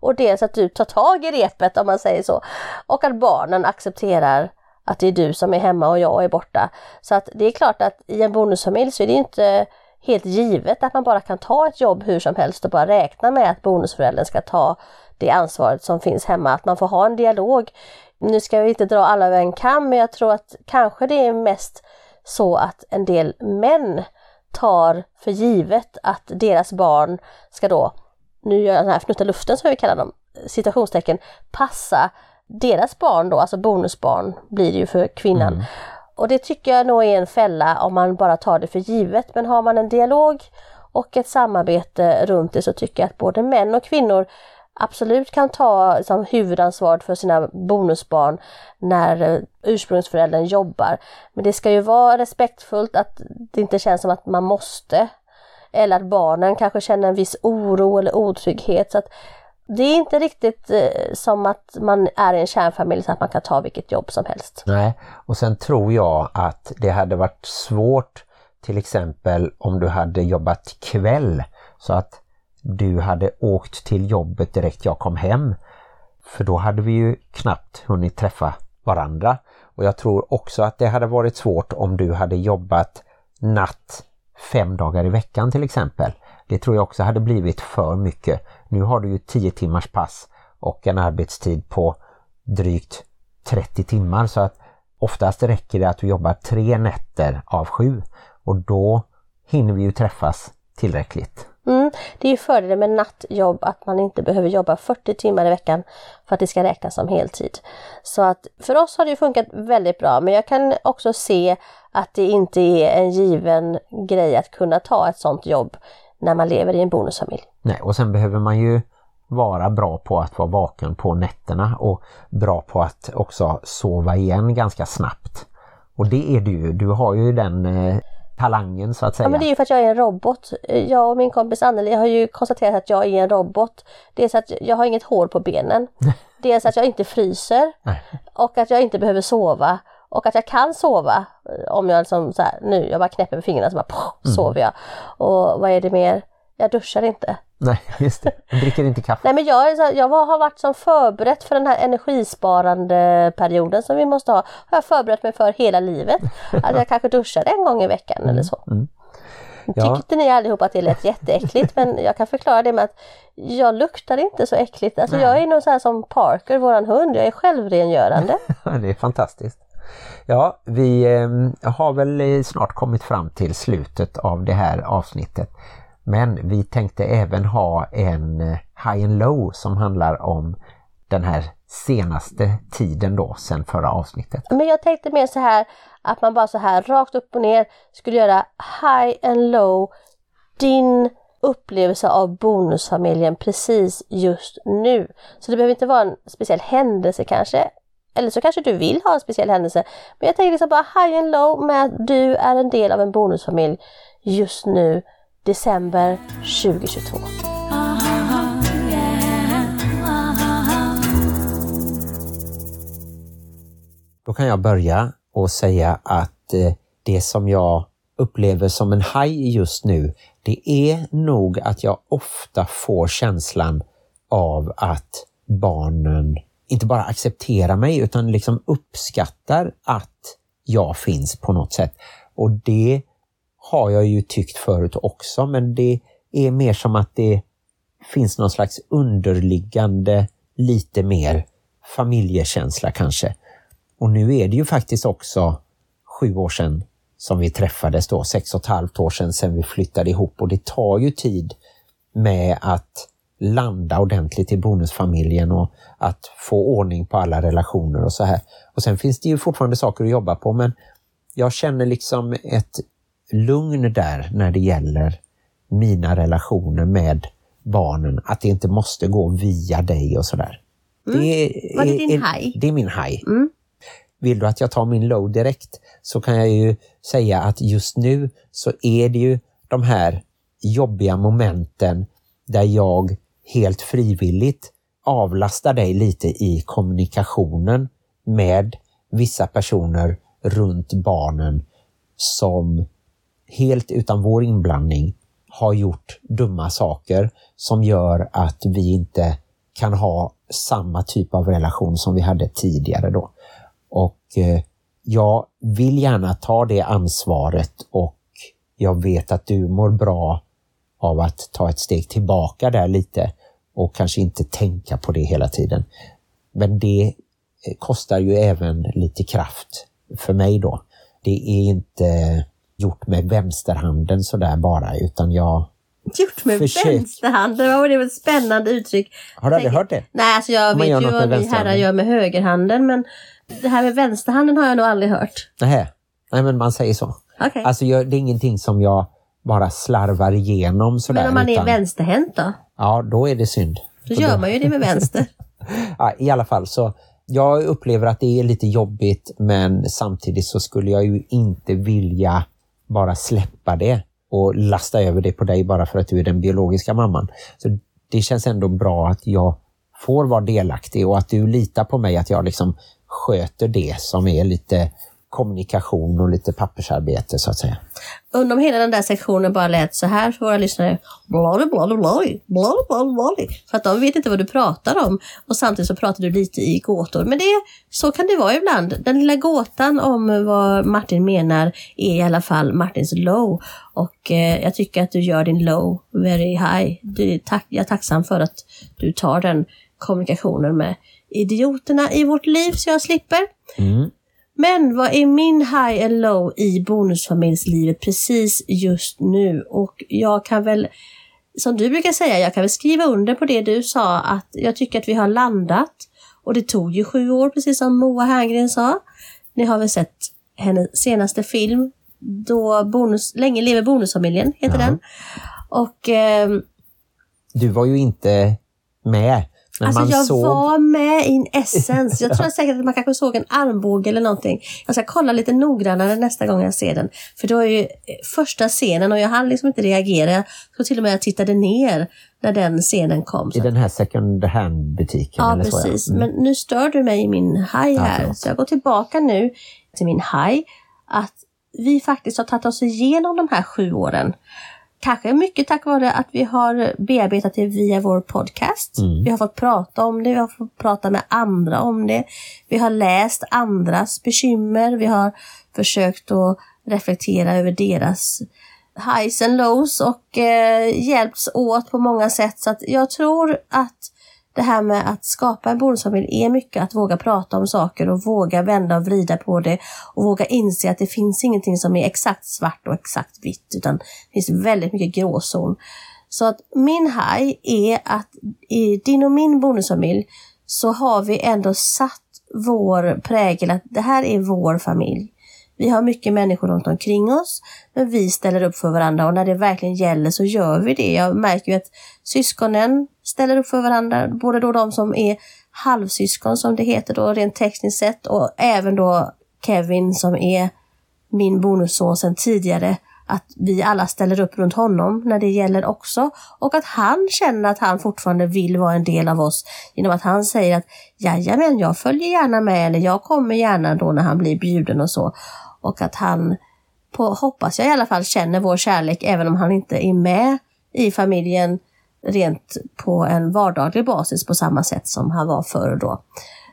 Och dels att du tar tag i repet om man säger så. Och att barnen accepterar att det är du som är hemma och jag är borta. Så att det är klart att i en bonusfamilj så är det inte helt givet att man bara kan ta ett jobb hur som helst och bara räkna med att bonusföräldern ska ta det ansvaret som finns hemma. Att man får ha en dialog. Nu ska vi inte dra alla över en kam men jag tror att kanske det är mest så att en del män tar för givet att deras barn ska då, nu gör jag den här fnutta luften som vi kallar dem, citationstecken, passa deras barn då, alltså bonusbarn blir det ju för kvinnan. Mm. Och det tycker jag nog är en fälla om man bara tar det för givet. Men har man en dialog och ett samarbete runt det så tycker jag att både män och kvinnor absolut kan ta liksom, huvudansvaret för sina bonusbarn när eh, ursprungsföräldern jobbar. Men det ska ju vara respektfullt att det inte känns som att man måste. Eller att barnen kanske känner en viss oro eller otrygghet. Så att det är inte riktigt eh, som att man är i en kärnfamilj så att man kan ta vilket jobb som helst. Nej, och sen tror jag att det hade varit svårt till exempel om du hade jobbat kväll så att du hade åkt till jobbet direkt jag kom hem. För då hade vi ju knappt hunnit träffa varandra. Och jag tror också att det hade varit svårt om du hade jobbat natt fem dagar i veckan till exempel. Det tror jag också hade blivit för mycket. Nu har du ju 10 timmars pass och en arbetstid på drygt 30 timmar så att oftast räcker det att du jobbar tre nätter av sju och då hinner vi ju träffas tillräckligt. Mm, det är ju fördelen med nattjobb att man inte behöver jobba 40 timmar i veckan för att det ska räknas som heltid. Så att för oss har det funkat väldigt bra men jag kan också se att det inte är en given grej att kunna ta ett sånt jobb när man lever i en bonusfamilj. Nej och sen behöver man ju vara bra på att vara vaken på nätterna och bra på att också sova igen ganska snabbt. Och det är du ju, du har ju den eh, talangen så att säga. Ja men det är ju för att jag är en robot. Jag och min kompis Anneli har ju konstaterat att jag är en robot. Dels att jag har inget hår på benen. Dels att jag inte fryser. och att jag inte behöver sova. Och att jag kan sova om jag liksom så här, nu, jag bara knäpper med fingrarna så bara poff, mm. sover jag. Och vad är det mer? Jag duschar inte. Nej, just det. Jag dricker inte kaffe. Nej men jag, är så, här- jag har varit som förberett för den här energisparande perioden som vi måste ha. Har jag förberett mig för hela livet. Att jag kanske duschar en gång i veckan eller så. Mm. Ja. Tyckte ni allihop att det lät jätteäckligt men jag kan förklara det med att jag luktar inte så äckligt. Alltså jag är nog så här som Parker, våran hund, jag är självrengörande. Det är fantastiskt. Ja, vi eh, har väl snart kommit fram till slutet av det här avsnittet. Men vi tänkte även ha en eh, high and low som handlar om den här senaste tiden då, sen förra avsnittet. Men jag tänkte mer så här att man bara så här rakt upp och ner skulle göra high and low din upplevelse av bonusfamiljen precis just nu. Så det behöver inte vara en speciell händelse kanske. Eller så kanske du vill ha en speciell händelse. Men jag tänker liksom bara high and low med att du är en del av en bonusfamilj just nu, december 2022. Då kan jag börja och säga att eh, det som jag upplever som en haj just nu, det är nog att jag ofta får känslan av att barnen inte bara accepterar mig utan liksom uppskattar att jag finns på något sätt. Och det har jag ju tyckt förut också, men det är mer som att det finns någon slags underliggande lite mer familjekänsla kanske. Och nu är det ju faktiskt också sju år sedan som vi träffades då, sex och ett halvt år sedan, sedan vi flyttade ihop och det tar ju tid med att landa ordentligt i bonusfamiljen och att få ordning på alla relationer och så här. Och sen finns det ju fortfarande saker att jobba på men jag känner liksom ett lugn där när det gäller mina relationer med barnen, att det inte måste gå via dig och sådär. Det Var det din haj? Det är min haj. Mm. Vill du att jag tar min low direkt så kan jag ju säga att just nu så är det ju de här jobbiga momenten där jag helt frivilligt avlastar dig lite i kommunikationen med vissa personer runt barnen som helt utan vår inblandning har gjort dumma saker som gör att vi inte kan ha samma typ av relation som vi hade tidigare då. Och eh, jag vill gärna ta det ansvaret och jag vet att du mår bra av att ta ett steg tillbaka där lite och kanske inte tänka på det hela tiden. Men det eh, kostar ju även lite kraft för mig då. Det är inte gjort med vänsterhanden sådär bara utan jag... Gjort med Försök. vänsterhanden, var det för ett spännande uttryck? Har du aldrig hört det? Nej, alltså jag vet ju vad vi herrar gör med högerhanden men det här med vänsterhanden har jag nog aldrig hört. Nej, nej men man säger så. Okej. Alltså jag, det är ingenting som jag bara slarvar igenom sådär. men om man är utan, vänsterhänt då? Ja, då är det synd. Då gör man ju det med vänster. Ja, I alla fall så jag upplever att det är lite jobbigt men samtidigt så skulle jag ju inte vilja bara släppa det och lasta över det på dig bara för att du är den biologiska mamman. Så Det känns ändå bra att jag får vara delaktig och att du litar på mig att jag liksom sköter det som är lite kommunikation och lite pappersarbete så att säga. Undrar om hela den där sektionen bara lät så här för våra lyssnare. Bladi, bladi, bladi, bladi, bladi, bladi. För att de vet inte vad du pratar om. Och samtidigt så pratar du lite i gåtor. Men det, så kan det vara ibland. Den lilla gåtan om vad Martin menar är i alla fall Martins low. Och eh, jag tycker att du gör din low very high. Du, tack, jag är tacksam för att du tar den kommunikationen med idioterna i vårt liv så jag slipper. Mm. Men vad är min high and low i bonusfamiljslivet precis just nu? Och jag kan väl, som du brukar säga, jag kan väl skriva under på det du sa att jag tycker att vi har landat. Och det tog ju sju år, precis som Moa Herngren sa. Ni har väl sett hennes senaste film, då bonus, Länge lever bonusfamiljen, heter Ja. den. Och ehm, Du var ju inte med när Alltså jag såg... var med in essence. Jag tror säkert att man kanske såg en armbåge eller någonting. Jag ska kolla lite noggrannare nästa gång jag ser den. För det var ju eh, första scenen och jag hann liksom inte reagera. Jag tror till och med jag tittade ner när den scenen kom. I den här second hand-butiken Ja, eller så precis. Mm. Men nu stör du mig i min Ja, här. förlåt. så jag går tillbaka nu till min high. Att vi faktiskt har tagit oss igenom de här sju åren. Kanske mycket tack vare att vi har bearbetat det via vår podcast. Mm. Vi har fått prata om det, vi har fått prata med andra om det. Vi har läst andras bekymmer, vi har försökt att reflektera över deras highs and lows och eh, hjälps åt på många sätt. Så att jag tror att det här med att skapa en bonusfamilj är mycket att våga prata om saker och våga vända och vrida på det och våga inse att det finns ingenting som är exakt svart och exakt vitt utan det finns väldigt mycket gråzon. Så att min haj är att i din och min bonusfamilj så har vi ändå satt vår prägel att det här är vår familj. Vi har mycket människor runt omkring oss, men vi ställer upp för varandra och när det verkligen gäller så gör vi det. Jag märker ju att syskonen ställer upp för varandra, både då de som är halvsyskon som det heter då rent tekniskt sett och även då Kevin som är min bonusson sedan tidigare att vi alla ställer upp runt honom när det gäller också. Och att han känner att han fortfarande vill vara en del av oss genom att han säger att jajamän, jag följer gärna med eller jag kommer gärna då när han blir bjuden och så. Och att han, på, hoppas jag i alla fall, känner vår kärlek även om han inte är med i familjen rent på en vardaglig basis på samma sätt som han var förr då.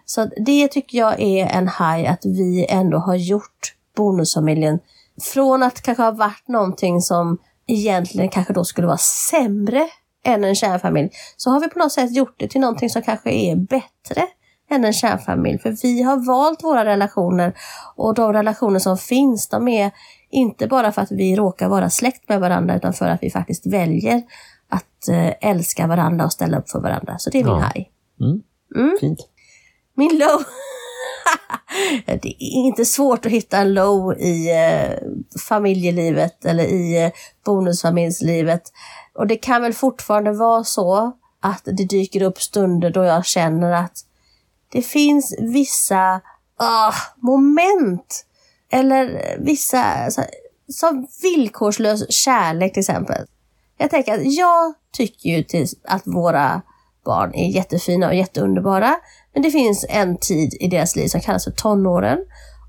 Så det tycker jag är en haj att vi ändå har gjort bonusfamiljen från att kanske ha varit någonting som egentligen kanske då skulle vara sämre än en kärnfamilj, så har vi på något sätt gjort det till någonting som kanske är bättre än en kärnfamilj. För vi har valt våra relationer och de relationer som finns, de är inte bara för att vi råkar vara släkt med varandra, utan för att vi faktiskt väljer att eh, älska varandra och ställa upp för varandra. Så det är min Ja. haj. Mm. Mm. Fint. Min low. det är inte svårt att hitta en low i eh, familjelivet eller i eh, bonusfamiljslivet. Och det kan väl fortfarande vara så att det dyker upp stunder då jag känner att det finns vissa uh, moment eller vissa så, som villkorslös kärlek till exempel. Jag tänker att jag tycker ju till att våra barn är jättefina och jätteunderbara. Men det finns en tid i deras liv som kallas för tonåren.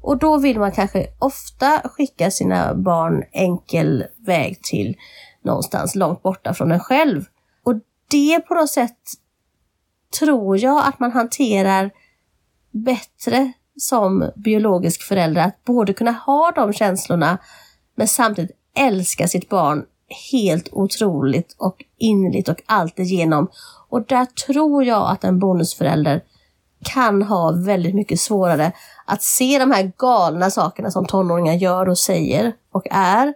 Och då vill man kanske ofta skicka sina barn enkel väg till någonstans långt borta från en själv. Och det på något sätt tror jag att man hanterar bättre som biologisk förälder. Att både kunna ha de känslorna men samtidigt älska sitt barn helt otroligt och innerligt och allt igenom. Och där tror jag att en bonusförälder kan ha väldigt mycket svårare att se de här galna sakerna som tonåringar gör och säger och är.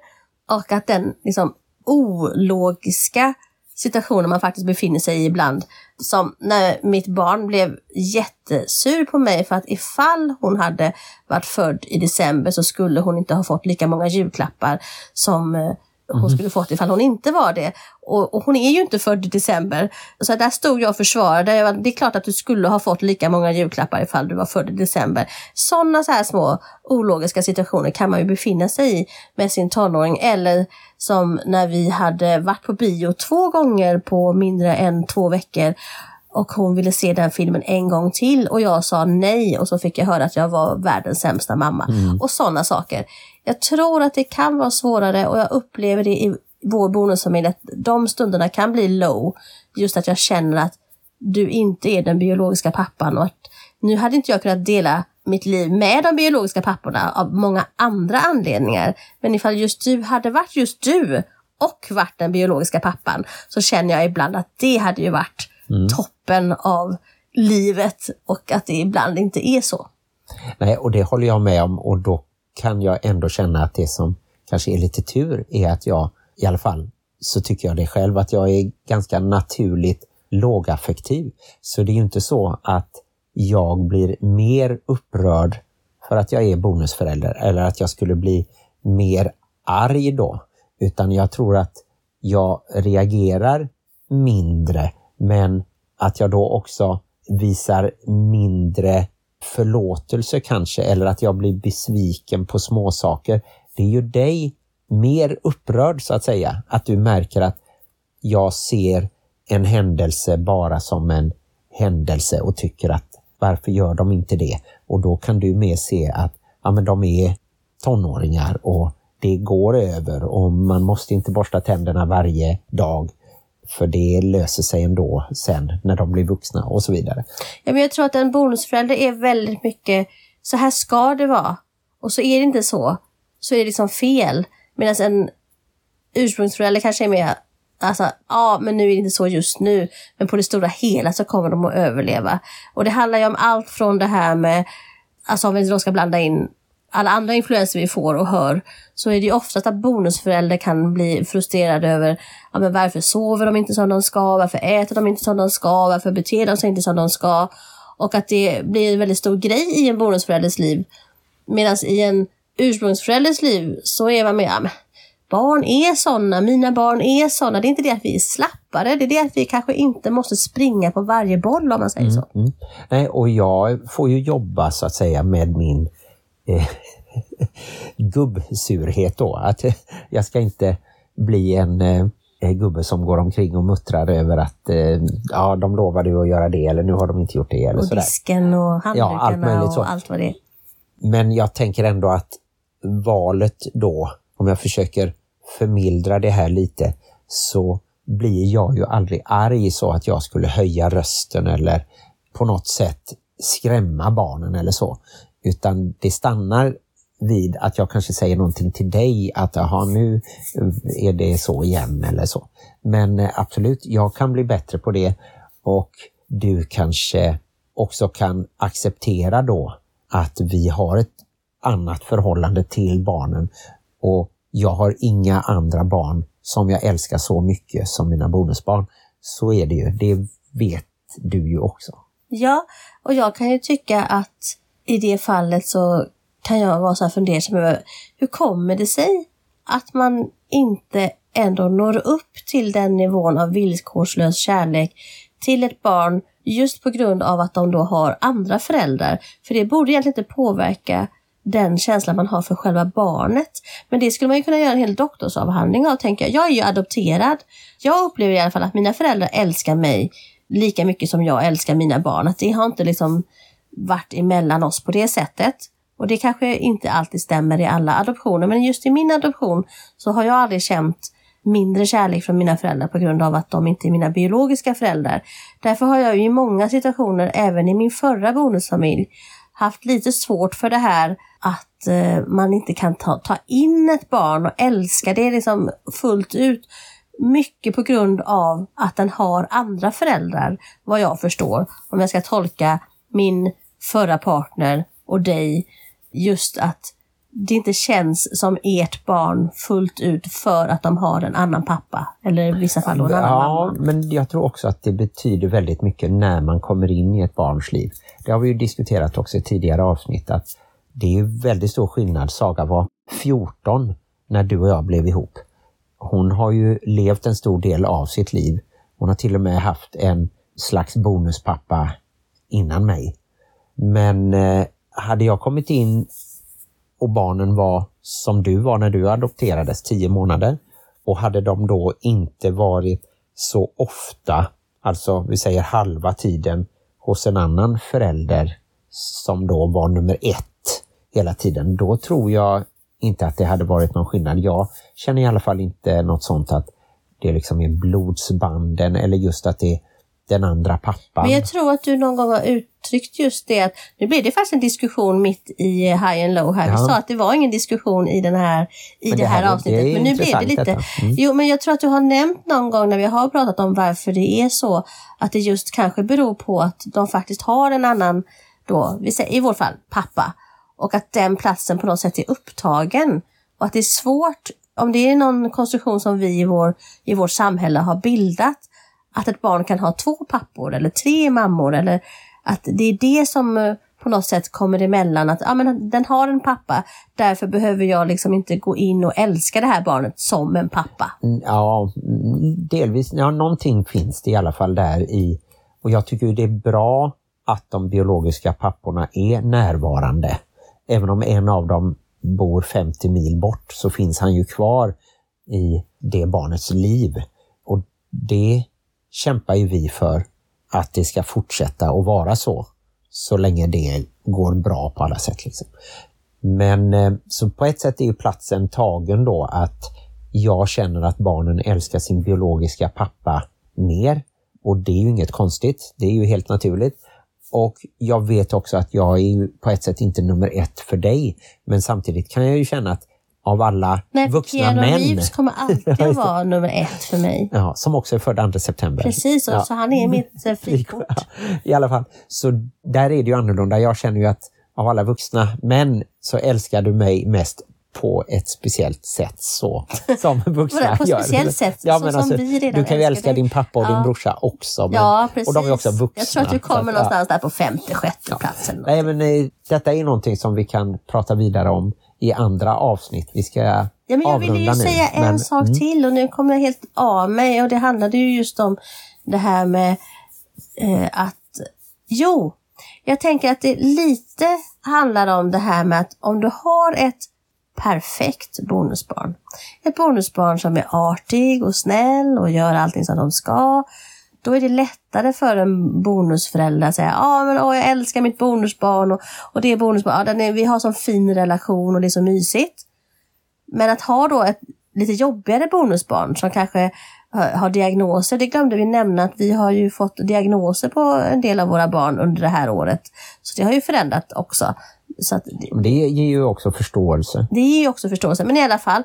Och att den liksom ologiska situationer man faktiskt befinner sig i ibland. Som när mitt barn blev jättesur på mig för att ifall hon hade varit född i december så skulle hon inte ha fått lika många julklappar som eh, hon skulle fått ifall hon inte var det. Och, och hon är ju inte född i december. Så där stod jag och försvarade. Var- Det är klart att du skulle ha fått lika många julklappar ifall du var född i december. Sådana så här små ologiska situationer kan man ju befinna sig i med sin tonåring. Eller som när vi hade varit på bio två gånger på mindre än två veckor och hon ville se den filmen en gång till och jag sa nej och så fick jag höra att jag var världens sämsta mamma. Och sådana saker. Jag tror att det kan vara svårare och jag upplever det i vår bonusfamilj att de stunderna kan bli low. Just att jag känner att du inte är den biologiska pappan och att nu hade inte jag kunnat dela mitt liv med de biologiska papporna av många andra anledningar. Men ifall just du hade varit just du och varit den biologiska pappan så känner jag ibland att det hade ju varit toppen av livet och att det ibland inte är så. Nej, och det håller jag med om och då kan jag ändå känna att det som kanske är lite tur är att jag, i alla fall så tycker jag det själv, att jag är ganska naturligt lågaffektiv. Så det är ju inte så att jag blir mer upprörd för att jag är bonusförälder eller att jag skulle bli mer arg då. Utan jag tror att jag reagerar mindre men att jag då också visar mindre förlåtelse kanske eller att jag blir besviken på småsaker. Det är ju dig mer upprörd så att säga. Att du märker att jag ser en händelse bara som en händelse och tycker att varför gör de inte det? Och då kan du mer se att ja, men de är tonåringar och det går över och man måste inte borsta tänderna varje dag för det löser sig ändå sen när de blir vuxna och så vidare. Ja, men jag tror att en bonusförälder är väldigt mycket, så här ska det vara. Och så är det inte så. Så är det liksom fel. Medan en ursprungsförälder kanske är mer, alltså ja men nu är det inte så just nu. Men på det stora hela så kommer de att överleva. Och det handlar ju om allt från det här med, alltså om vi då ska blanda in alla andra influenser vi får och hör, så är det ju oftast att bonusföräldrar kan bli frustrerade över ja, men varför sover de inte som de ska, varför äter de inte som de ska, varför beter de sig inte som de ska. Och att det blir en väldigt stor grej i en bonusförälders liv. Medan i en ursprungsförälders liv så är man med, ja, men barn är sådana, mina barn är sådana. Det är inte det att vi är slappare, det är det att vi kanske inte måste springa på varje boll om man säger så. Mm. mm. Nej, och jag får ju jobba så att säga med min eh, gubbsurhet då. Att jag ska inte bli en eh, gubbe som går omkring och muttrar över att eh, ja, de lovade att göra det eller nu har de inte gjort det. Eller och sådär. disken och handdukarna ja, allt möjligt, och allt vad det är. Men jag tänker ändå att valet då, om jag försöker förmildra det här lite, så blir jag ju aldrig arg så att jag skulle höja rösten eller på något sätt skrämma barnen eller så. Utan det stannar vid att jag kanske säger någonting till dig att aha, nu är det så igen eller så. Men eh, absolut, jag kan bli bättre på det och du kanske också kan acceptera då att vi har ett annat förhållande till barnen och jag har inga andra barn som jag älskar så mycket som mina bonusbarn. Så är det ju, det vet du ju också. Ja, och jag kan ju tycka att i det fallet så kan jag vara så här fundersam över hur kommer det sig att man inte ändå når upp till den nivån av villkorslös kärlek till ett barn just på grund av att de då har andra föräldrar. För det borde egentligen inte påverka den känslan man har för själva barnet. Men det skulle man ju kunna göra en hel doktorsavhandling av, tänker jag. Jag är ju adopterad. Jag upplever i alla fall att mina föräldrar älskar mig lika mycket som jag älskar mina barn. Att det har inte liksom varit emellan oss på det sättet. Och det kanske inte alltid stämmer i alla adoptioner, men just i min adoption så har jag aldrig känt mindre kärlek från mina föräldrar på grund av att de inte är mina biologiska föräldrar. Därför har jag i många situationer, även i min förra bonusfamilj, haft lite svårt för det här att eh, man inte kan ta, ta in ett barn och älska det liksom fullt ut. Mycket på grund av att den har andra föräldrar, vad jag förstår. Om jag ska tolka min förra partner och dig just att det inte känns som ert barn fullt ut för att de har en annan pappa. Eller i vissa fall en annan ja, mamma. men jag tror också att det betyder väldigt mycket när man kommer in i ett barns liv. Det har vi ju diskuterat också i tidigare avsnitt att det är väldigt stor skillnad. Saga var 14 när du och jag blev ihop. Hon har ju levt en stor del av sitt liv. Hon har till och med haft en slags bonuspappa innan mig. Men eh, hade jag kommit in och barnen var som du var när du adopterades, tio månader, och hade de då inte varit så ofta, alltså vi säger halva tiden, hos en annan förälder som då var nummer ett hela tiden, då tror jag inte att det hade varit någon skillnad. Jag känner i alla fall inte något sånt att det liksom är blodsbanden eller just att det den andra pappan. Men jag tror att du någon gång har uttryckt just det att nu blir det faktiskt en diskussion mitt i high and low här. Ja. Vi sa att det var ingen diskussion i, den här, i det, det, här, här avsnittet, det men nu blev det lite. Mm. Jo, men jag tror att du har nämnt någon gång när vi har pratat om varför det är så att det just kanske beror på att de faktiskt har en annan, då, vi säger, i vårt fall pappa, och att den platsen på något sätt är upptagen. Och att det är svårt, om det är någon konstruktion som vi i, vår, i vårt samhälle har bildat, att ett barn kan ha två pappor eller tre mammor eller att det är det som eh, på något sätt kommer emellan att ja, men den har en pappa, därför behöver jag liksom inte gå in och älska det här barnet som en pappa. Mm, ja, delvis. Ja, någonting finns det i alla fall där i och jag tycker det är bra att de biologiska papporna är närvarande. Även om en av dem bor 50 mil bort så finns han ju kvar i det barnets liv. Och det kämpar ju vi för att det ska fortsätta att vara så, så länge det går bra på alla sätt. Liksom. Men eh, så på ett sätt är ju platsen tagen då att jag känner att barnen älskar sin biologiska pappa mer. Och det är ju inget konstigt, det är ju helt naturligt. Och jag vet också att jag är på ett sätt inte nummer ett för dig. Men samtidigt kan jag ju känna att av alla Nej, vuxna Keanu män, Reeves kommer alltid att vara nummer ett för mig. ja, som också är född 2 september. Precis, Ja. så han är mitt eh, frikort. I alla fall, så där är det ju annorlunda. Jag känner ju att av alla vuxna män så älskar du mig mest på ett speciellt sätt så som vuxna på ett gör. speciellt sätt? Så som vi redan du kan ju älska din pappa och din Ja. brorsa också. Men, Ja, precis. Och de är också vuxna. Jag tror att du kommer ja. någonstans där på femte, sjätte platsen. Nej, men eh, detta är någonting som vi kan prata vidare om i andra avsnitt. Vi ska Ja, men jag ville ju nu. säga en men, sak mm, till och nu kommer jag helt av mig och det handlade ju just om det här med eh, att, jo, jag tänker att det lite handlar om det här med att om du har ett perfekt bonusbarn, ett bonusbarn som är artig och snäll och gör allting som de ska, då är det lättare för en bonusförälder att säga men åh, jag älskar mitt bonusbarn och, och det bonusbarn, ja, är, vi har sån fin relation och det är så mysigt. Men att ha då ett lite jobbigare bonusbarn som kanske har diagnoser, det glömde vi nämna att vi har ju fått diagnoser på en del av våra barn under det här året. Så det har ju förändrat också. Så att det, Det ger ju också förståelse. det ger ju också förståelse, men i alla fall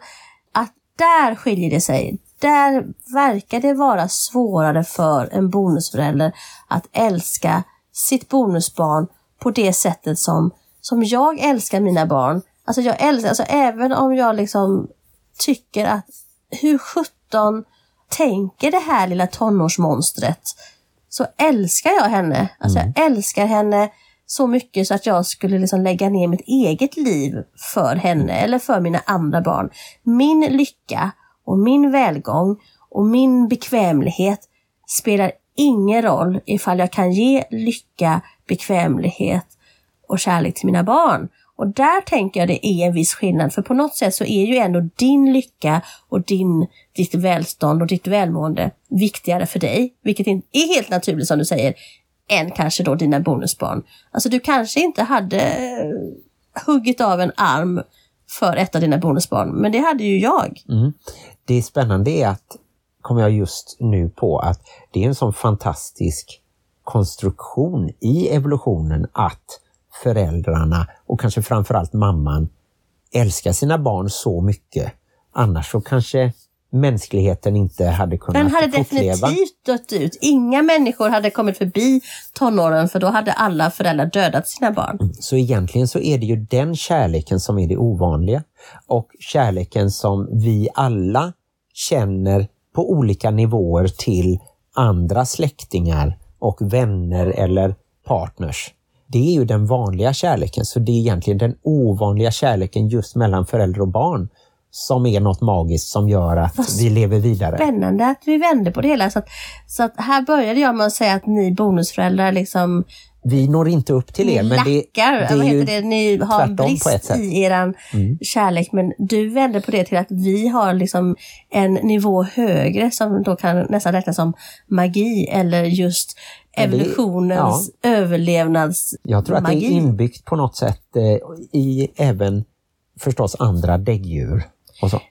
att där skiljer det sig. Där verkar det vara svårare för en bonusförälder att älska sitt bonusbarn på det sättet som, som jag älskar mina barn. Alltså jag älskar, alltså även om jag liksom tycker att hur sjutton tänker det här lilla tonårsmonstret så älskar jag henne. Alltså jag älskar henne så mycket så att jag skulle liksom lägga ner mitt eget liv för henne eller för mina andra barn. Min lycka och min välgång och min bekvämlighet spelar ingen roll ifall jag kan ge lycka, bekvämlighet och kärlek till mina barn. Och där tänker jag det är en viss skillnad, för på något sätt så är ju ändå din lycka och din, ditt välstånd och ditt välmående viktigare för dig, vilket är helt naturligt som du säger, än kanske då dina bonusbarn. Alltså du kanske inte hade eh, huggit av en arm för ett av dina bonusbarn, men det hade ju jag. Mm. Det spännande är att, kommer jag just nu på, att det är en sån fantastisk konstruktion i evolutionen att föräldrarna och kanske framförallt mamman älskar sina barn så mycket. Annars så kanske mänskligheten inte hade kunnat Den hade fortleva. definitivt dött ut. Inga människor hade kommit förbi tonåren för då hade alla föräldrar dödat sina barn. Så egentligen så är det ju den kärleken som är det ovanliga och kärleken som vi alla känner på olika nivåer till andra släktingar och vänner eller partners. Det är ju den vanliga kärleken, så det är egentligen den ovanliga kärleken just mellan förälder och barn som är något magiskt som gör att vi lever vidare. Spännande att vi vände på det hela. Så att, så att här började jag med att säga att ni bonusföräldrar liksom Vi når inte upp till er, men det, lackar, det är vad heter det, ni har en brist. Mm. i eran kärlek. Men du vände på det till att vi har liksom en nivå högre som då kan nästan räknas som magi eller just Ja, det- evolutionens överlevnads Jag tror att det är inbyggt på något sätt eh, i även förstås andra däggdjur.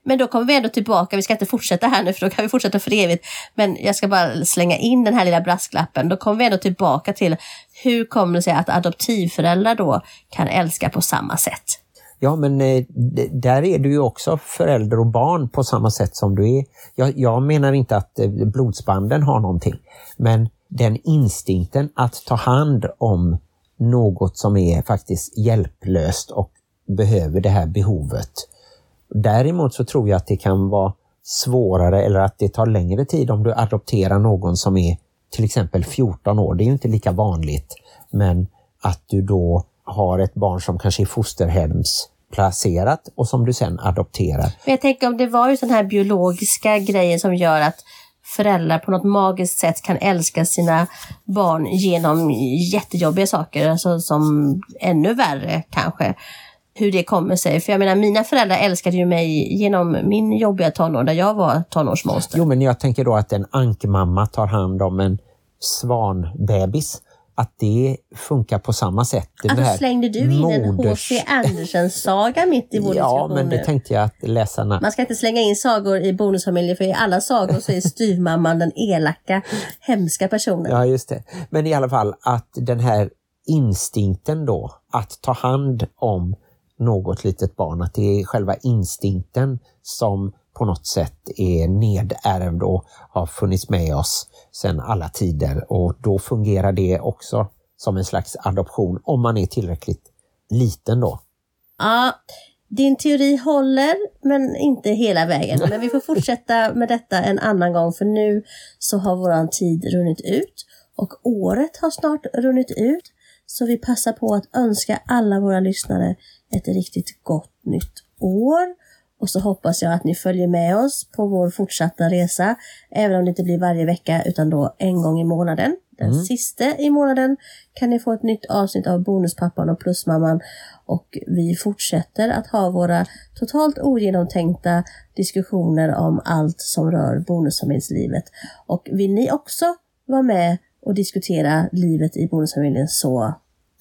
Men då kommer vi ändå tillbaka, vi ska inte fortsätta här nu för då kan vi fortsätta för evigt. Men jag ska bara slänga in den här lilla brasklappen. Då kommer vi ändå tillbaka till hur kommer det sig att adoptivföräldrar då kan älska på samma sätt? Ja, men eh, där är du ju också förälder och barn på samma sätt som du är. Jag, jag menar inte att eh, blodsbanden har någonting, men den instinkten att ta hand om något som är faktiskt hjälplöst och behöver det här behovet. Däremot så tror jag att det kan vara svårare eller att det tar längre tid om du adopterar någon som är till exempel 14 år. Det är ju inte lika vanligt, men att du då har ett barn som kanske är fosterhemsplacerat och som du sen adopterar. Men jag tänker om det var ju den här biologiska grejen som gör att föräldrar på något magiskt sätt kan älska sina barn genom jättejobbiga saker, alltså som ännu värre kanske. Hur det kommer sig. För jag menar, mina föräldrar älskade ju mig genom min jobbiga tonår, där jag var tonårsmonster. Jo, men jag tänker då att en ankmamma tar hand om en svanbebis att det funkar på samma sätt. Alltså här slängde du in en moders- H.C. Andersen-saga mitt i vår Ja, men det nu? tänkte jag att läsarna... Man ska inte slänga in sagor i bonusfamiljer för i alla sagor så är styvmamman den elaka, hemska personen. Ja, just det. Men i alla fall att den här instinkten då, att ta hand om något litet barn, att det är själva instinkten som på något sätt är nedärvd och har funnits med oss sedan alla tider och då fungerar det också som en slags adoption om man är tillräckligt liten då. Ja, din teori håller, men inte hela vägen. Men vi får fortsätta med detta en annan gång, för nu så har våran tid runnit ut och året har snart runnit ut. Så vi passar på att önska alla våra lyssnare ett riktigt gott nytt år. Och så hoppas jag att ni följer med oss på vår fortsatta resa, även om det inte blir varje vecka utan då en gång i månaden. Den sista i månaden kan ni få ett nytt avsnitt av Bonuspappan och Plusmamman och vi fortsätter att ha våra totalt ogenomtänkta diskussioner om allt som rör bonusfamiljslivet. Och vill ni också vara med och diskutera livet i bonusfamiljen så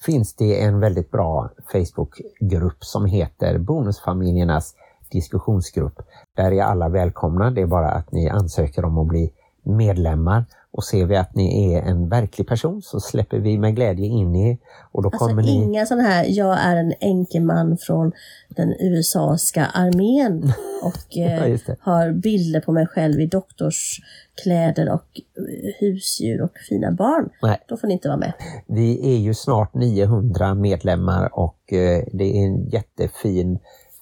finns det en väldigt bra Facebookgrupp som heter Bonusfamiljernas diskussionsgrupp. Där är alla välkomna. Det är bara att ni ansöker om att bli medlemmar och ser vi att ni är en verklig person så släpper vi med glädje in er och då Alltså kommer ni... inga sådana här, jag är en enkeman från den USAska armén och Ja, eh, har bilder på mig själv i doktorskläder och eh, husdjur och fina barn. Nej. Då får ni inte vara med. Vi är ju snart 900 medlemmar och eh, det är en jättefin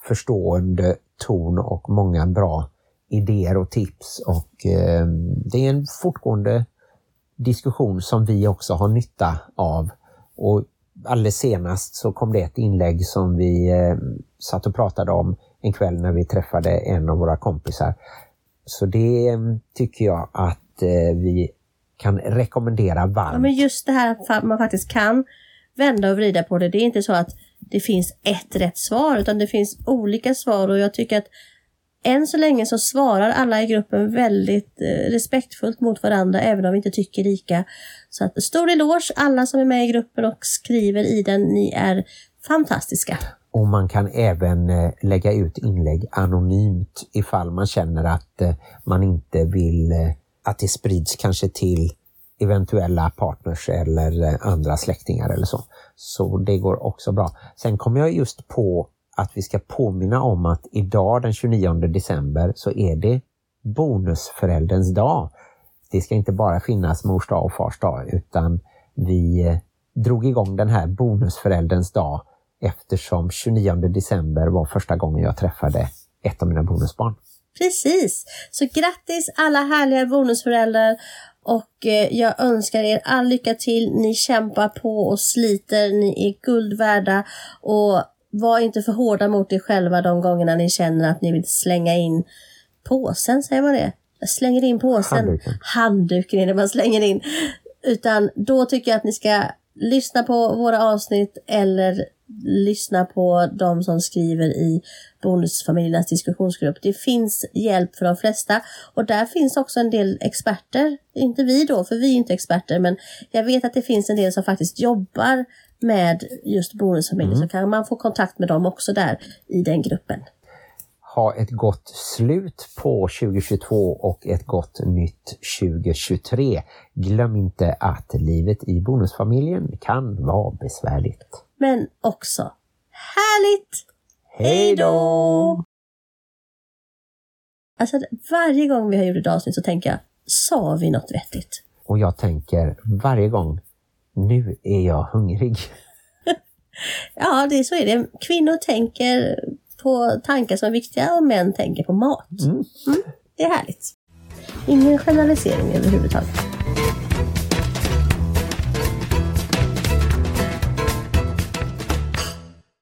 förstående ton och många bra idéer och tips och eh, det är en fortgående diskussion som vi också har nytta av. Och alldeles senast så kom det ett inlägg som vi eh, satt och pratade om en kväll när vi träffade en av våra kompisar. Så det eh, tycker jag att eh, vi kan rekommendera varmt. Ja, men just det här att man faktiskt kan vända och vrida på det. Det är inte så att det finns ett rätt svar utan det finns olika svar och jag tycker att än så länge så svarar alla i gruppen väldigt eh, respektfullt mot varandra även om vi inte tycker lika. Så att stor eloge alla som är med i gruppen och skriver i den. Ni är fantastiska. Och man kan även eh, lägga ut inlägg anonymt ifall man känner att eh, man inte vill eh, att det sprids kanske till eventuella partners eller eh, andra släktingar eller så. Så det går också bra. Sen kom jag just på att vi ska påminna om att idag den 29 december så är det bonusförälderns dag. Det ska inte bara finnas mors dag och fars dag utan vi eh, drog igång den här bonusförälderns dag eftersom 29 december var första gången jag träffade ett av mina bonusbarn. Precis! Så grattis alla härliga bonusföräldrar och eh, jag önskar er all lycka till. Ni kämpar på och sliter, ni är guld värda och var inte för hårda mot er själva de gångerna ni känner att ni vill slänga in påsen, säger man det? Jag slänger in påsen. Handduken. Handduken är det man slänger in. Utan då tycker jag att ni ska lyssna på våra avsnitt eller lyssna på de som skriver i Bonusfamiljernas diskussionsgrupp. Det finns hjälp för de flesta och där finns också en del experter. Inte vi då, för vi är inte experter, men jag vet att det finns en del som faktiskt jobbar med just bonusfamiljer så kan man få kontakt med dem också där i den gruppen. Ha ett gott slut på 2022 och ett gott nytt 2023. Glöm inte att livet i bonusfamiljen kan vara besvärligt. Men också härligt! Hej då! Alltså varje gång vi har gjort ett avsnitt så tänker jag, sa vi något vettigt? Och jag tänker varje gång, nu är jag hungrig. Ja, det, så är det. Kvinnor tänker på tankar som är viktiga och män tänker på mat. Mm. Det är härligt. Ingen generalisering överhuvudtaget.